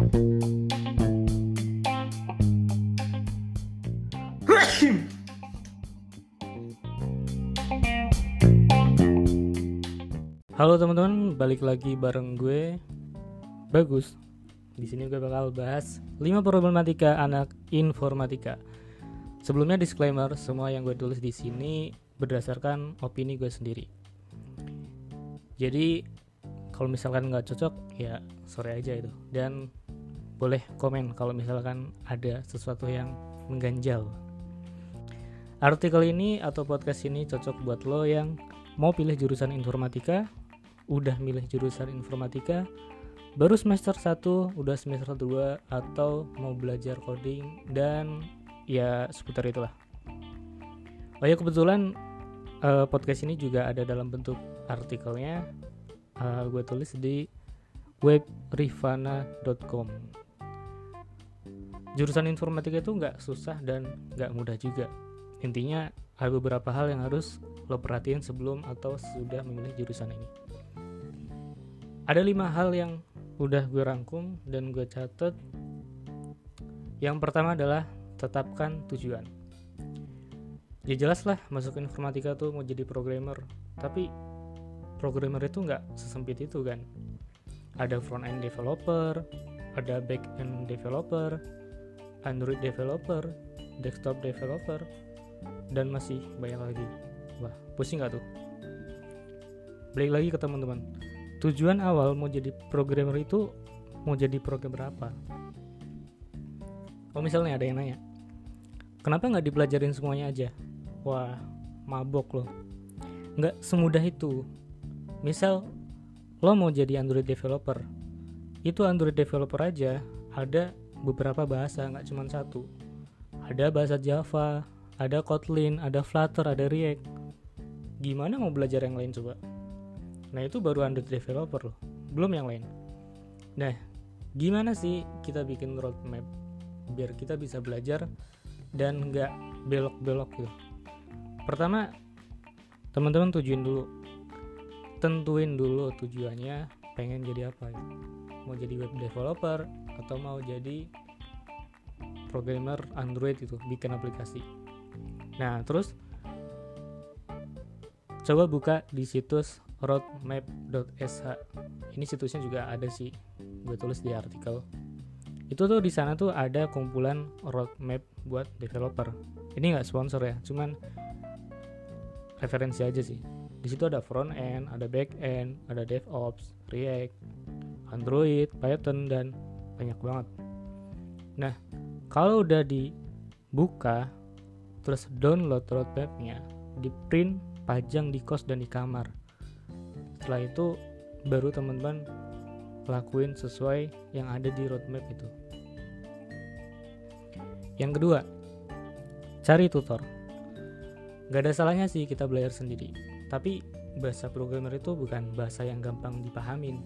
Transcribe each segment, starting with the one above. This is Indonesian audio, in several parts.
Halo teman-teman, balik lagi bareng gue Bagus. Di sini gue bakal bahas 5 problematika anak informatika. Sebelumnya disclaimer, semua yang gue tulis di sini berdasarkan opini gue sendiri. Jadi kalau misalkan nggak cocok, ya sore aja itu. Dan boleh komen kalau misalkan ada sesuatu yang mengganjal. Artikel ini atau podcast ini cocok buat lo yang mau pilih jurusan informatika, udah milih jurusan informatika, baru semester 1, udah semester 2 atau mau belajar coding dan ya seputar itulah. Oh ya kebetulan uh, podcast ini juga ada dalam bentuk artikelnya uh, gue tulis di webrifana.com jurusan informatika itu nggak susah dan nggak mudah juga. Intinya ada beberapa hal yang harus lo perhatiin sebelum atau sudah memilih jurusan ini. Ada lima hal yang udah gue rangkum dan gue catet yang pertama adalah tetapkan tujuan. Ya jelas lah masuk informatika tuh mau jadi programmer. Tapi programmer itu nggak sesempit itu kan? Ada front end developer ada back end developer android developer desktop developer dan masih banyak lagi. Wah pusing nggak tuh? Balik lagi ke teman-teman. Tujuan awal mau jadi programmer itu mau jadi programmer apa? Oh misalnya ada yang nanya kenapa nggak dipelajarin semuanya aja? Wah mabok loh. Nggak semudah itu misal lo mau jadi Android developer itu Android developer aja ada beberapa bahasa nggak cuma satu ada bahasa Java ada Kotlin, ada Flutter, ada React. Gimana mau belajar yang lain coba? Nah itu baru Android developer loh, belum yang lain. Nah, gimana sih kita bikin roadmap biar kita bisa belajar dan nggak belok-belok gitu? Pertama, teman-teman tujuin dulu, tentuin dulu tujuannya pengen jadi apa ya. Mau jadi web developer atau mau jadi programmer Android itu bikin aplikasi Nah, terus coba buka di situs roadmap.sh. Ini situsnya juga ada sih, gue tulis di artikel. Itu tuh di sana tuh ada kumpulan roadmap buat developer. Ini nggak sponsor ya, cuman referensi aja sih. Di situ ada front end, ada back end, ada DevOps, React, Android, Python dan banyak banget. Nah, kalau udah dibuka terus download roadmapnya di print pajang di kos dan di kamar. Setelah itu baru teman-teman lakuin sesuai yang ada di roadmap itu. Yang kedua cari tutor. Gak ada salahnya sih kita belajar sendiri tapi bahasa programmer itu bukan bahasa yang gampang dipahamin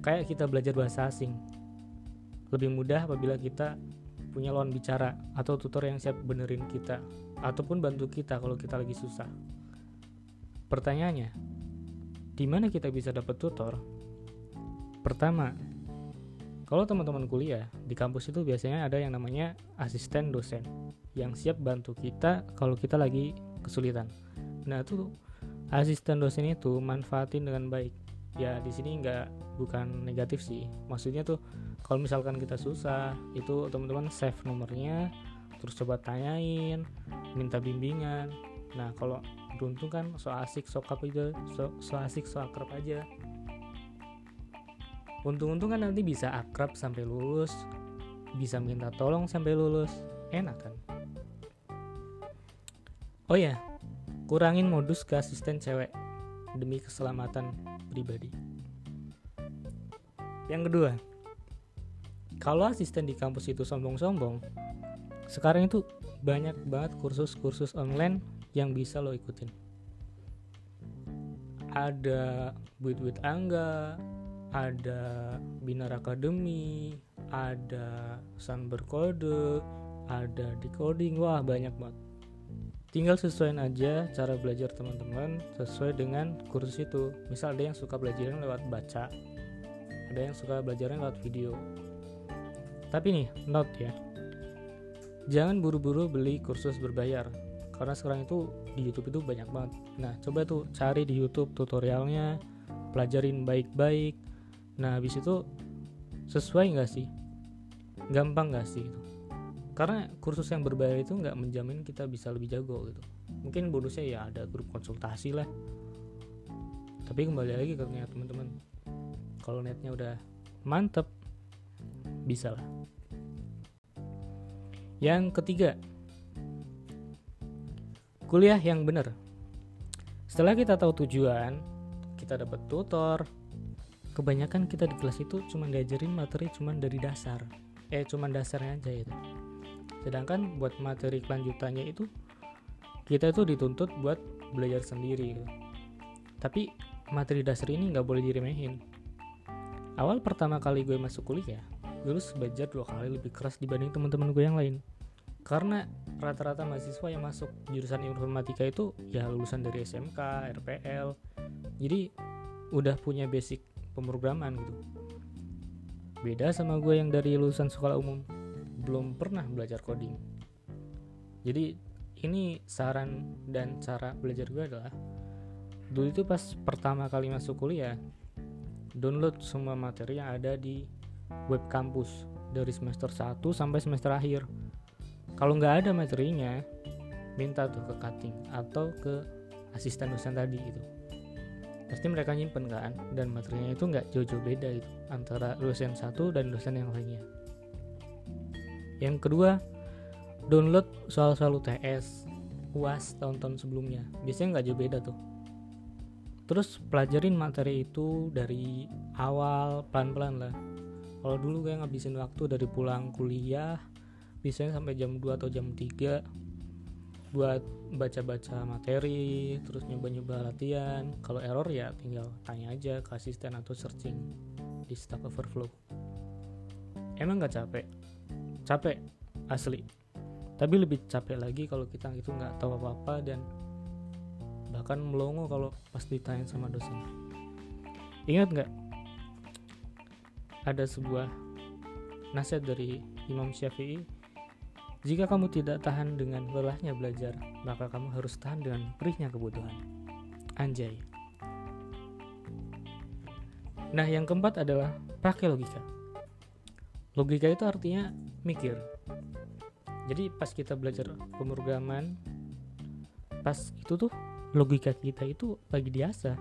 kayak kita belajar bahasa asing lebih mudah apabila kita punya lawan bicara atau tutor yang siap benerin kita ataupun bantu kita kalau kita lagi susah. Pertanyaannya, di mana kita bisa dapat tutor? Pertama, kalau teman-teman kuliah di kampus itu biasanya ada yang namanya asisten dosen yang siap bantu kita kalau kita lagi kesulitan. Nah, itu asisten dosen itu manfaatin dengan baik. Ya, di sini nggak bukan negatif sih. Maksudnya tuh kalau misalkan kita susah itu teman-teman save nomornya terus coba tanyain minta bimbingan nah kalau beruntung kan so asik so akrab aja so, so asik so akrab aja untung-untung kan nanti bisa akrab sampai lulus bisa minta tolong sampai lulus enak kan oh ya kurangin modus ke asisten cewek demi keselamatan pribadi. Yang kedua kalau asisten di kampus itu sombong-sombong sekarang itu banyak banget kursus-kursus online yang bisa lo ikutin. Ada buit buit angga ada binar academy ada sun berkode ada decoding wah banyak banget tinggal sesuaiin aja cara belajar teman-teman sesuai dengan kursus itu. Misal ada yang suka belajar lewat baca ada yang suka belajarnya lewat video. Tapi nih note ya. Jangan buru-buru beli kursus berbayar karena sekarang itu di YouTube itu banyak banget. Nah coba tuh cari di YouTube tutorialnya pelajarin baik-baik. Nah habis itu sesuai nggak sih? Gampang nggak sih karena kursus yang berbayar itu nggak menjamin kita bisa lebih jago gitu mungkin bonusnya ya ada grup konsultasi lah tapi kembali lagi ke niat teman-teman kalau netnya udah mantep bisa lah yang ketiga, kuliah yang benar. Setelah kita tahu tujuan, kita dapat tutor. Kebanyakan kita di kelas itu cuma diajarin materi cuma dari dasar. Eh, cuma dasarnya aja itu. Sedangkan buat materi kelanjutannya itu kita itu dituntut buat belajar sendiri. Gitu. Tapi materi dasar ini nggak boleh diremehin. Awal pertama kali gue masuk kuliah, gue harus belajar dua kali lebih keras dibanding teman-teman gue yang lain karena rata-rata mahasiswa yang masuk jurusan informatika itu ya lulusan dari SMK, RPL jadi udah punya basic pemrograman gitu beda sama gue yang dari lulusan sekolah umum belum pernah belajar coding. Jadi ini saran dan cara belajar gue adalah dulu itu pas pertama kali masuk kuliah download semua materi yang ada di web kampus dari semester 1 sampai semester akhir. Kalau nggak ada materinya minta tuh ke cutting atau ke asisten dosen tadi gitu. Pasti mereka nyimpen kan dan materinya itu nggak jauh-jauh beda itu antara dosen satu dan dosen yang lainnya yang kedua download soal-soal UTS UAS tahun-tahun sebelumnya. Biasanya nggak jauh beda tuh. Terus pelajarin materi itu dari awal pelan-pelan lah. Kalau dulu gue ngabisin waktu dari pulang kuliah biasanya sampai jam 2 atau jam 3 buat baca-baca materi terus nyoba-nyoba latihan. Kalau error ya tinggal tanya aja ke asisten atau searching di Stack Overflow. Emang gak capek capek asli. Tapi lebih capek lagi kalau kita itu nggak tahu apa-apa dan bahkan melongo kalau pas ditanya sama dosen. Ingat nggak? Ada sebuah nasihat dari Imam Syafi'i jika kamu tidak tahan dengan lelahnya belajar maka kamu harus tahan dengan perihnya kebutuhan anjay. Nah yang keempat adalah pakai logika. Logika itu artinya mikir jadi pas kita belajar pemrograman pas itu tuh logika kita itu lagi diasah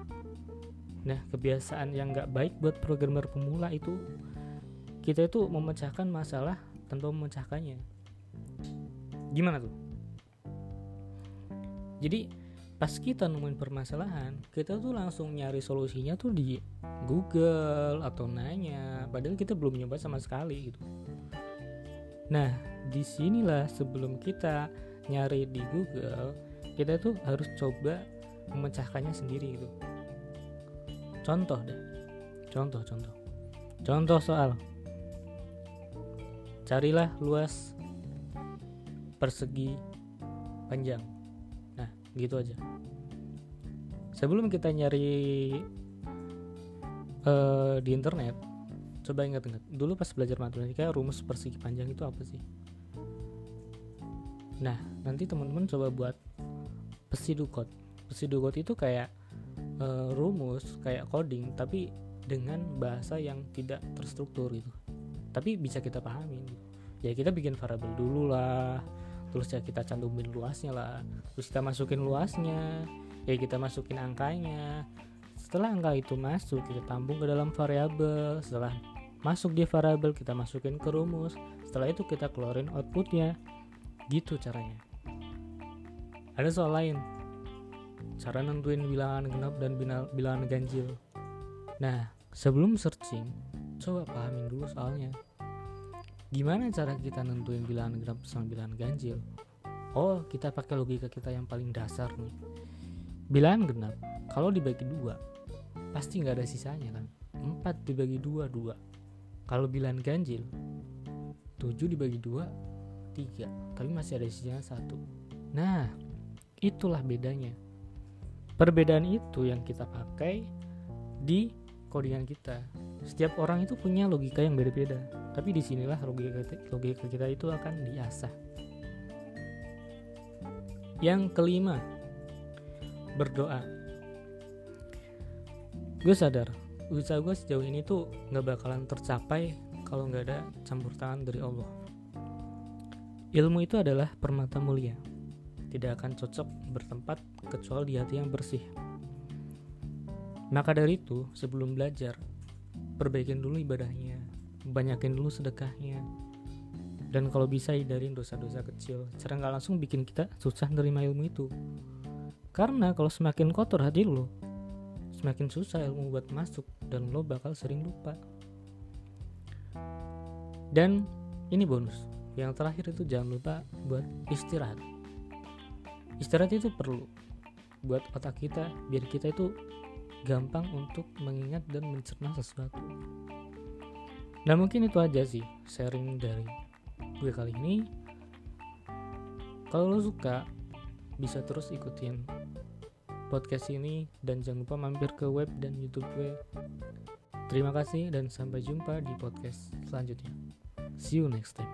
Nah, kebiasaan yang nggak baik buat programmer pemula itu kita itu memecahkan masalah tanpa memecahkannya. Gimana tuh? Jadi pas kita nemuin permasalahan, kita tuh langsung nyari solusinya tuh di Google atau nanya, padahal kita belum nyoba sama sekali gitu. Nah, di sinilah sebelum kita nyari di Google, kita tuh harus coba memecahkannya sendiri gitu. Contoh deh. Contoh contoh. Contoh soal. Carilah luas persegi panjang. Nah gitu aja. Sebelum kita nyari uh, di internet coba ingat-ingat dulu pas belajar matematika rumus persegi panjang itu apa sih? Nah nanti teman-teman coba buat pesidukot pesidukot itu kayak uh, rumus kayak coding tapi dengan bahasa yang tidak terstruktur gitu. Tapi bisa kita pahami gitu. ya kita bikin variabel dulu lah terus ya kita cantumin luasnya lah terus kita masukin luasnya ya kita masukin angkanya. Setelah angka itu masuk kita tampung ke dalam variabel setelah masuk di variabel kita masukin ke rumus setelah itu kita keluarin outputnya gitu caranya ada soal lain cara nentuin bilangan genap dan bilangan ganjil. Nah, sebelum searching, coba pahamin dulu soalnya. Gimana cara kita nentuin bilangan genap sama bilangan ganjil? Oh, kita pakai logika kita yang paling dasar nih. Bilangan genap, kalau dibagi dua, pasti nggak ada sisanya kan? 4 dibagi dua, dua. Kalau bilangan ganjil, 7 dibagi dua, tiga. Tapi masih ada sisanya satu. Nah, itulah bedanya Perbedaan itu yang kita pakai di codingan kita. setiap orang itu punya logika yang beda-beda tapi di sinilah logika logika kita itu akan diasah yang kelima berdoa gue sadar usaha gue sejauh ini tuh nggak bakalan tercapai kalau nggak ada campur tangan dari Allah. Ilmu itu adalah permata mulia. Tidak akan cocok bertempat kecuali di hati yang bersih. Maka dari itu sebelum belajar perbaikin dulu ibadahnya banyakin dulu sedekahnya. Dan kalau bisa hindarin dosa-dosa kecil cara nggak langsung bikin kita susah nerima ilmu itu. Karena kalau semakin kotor hati lo semakin susah ilmu buat masuk dan lo bakal sering lupa dan ini bonus yang terakhir itu jangan lupa buat istirahat istirahat itu perlu buat otak kita biar kita itu gampang untuk mengingat dan mencerna sesuatu. Nah mungkin itu aja sih sharing dari gue kali ini. Kalau lo suka bisa terus ikutin podcast ini dan jangan lupa mampir ke web dan YouTube gue. Terima kasih dan sampai jumpa di podcast selanjutnya. See you next time.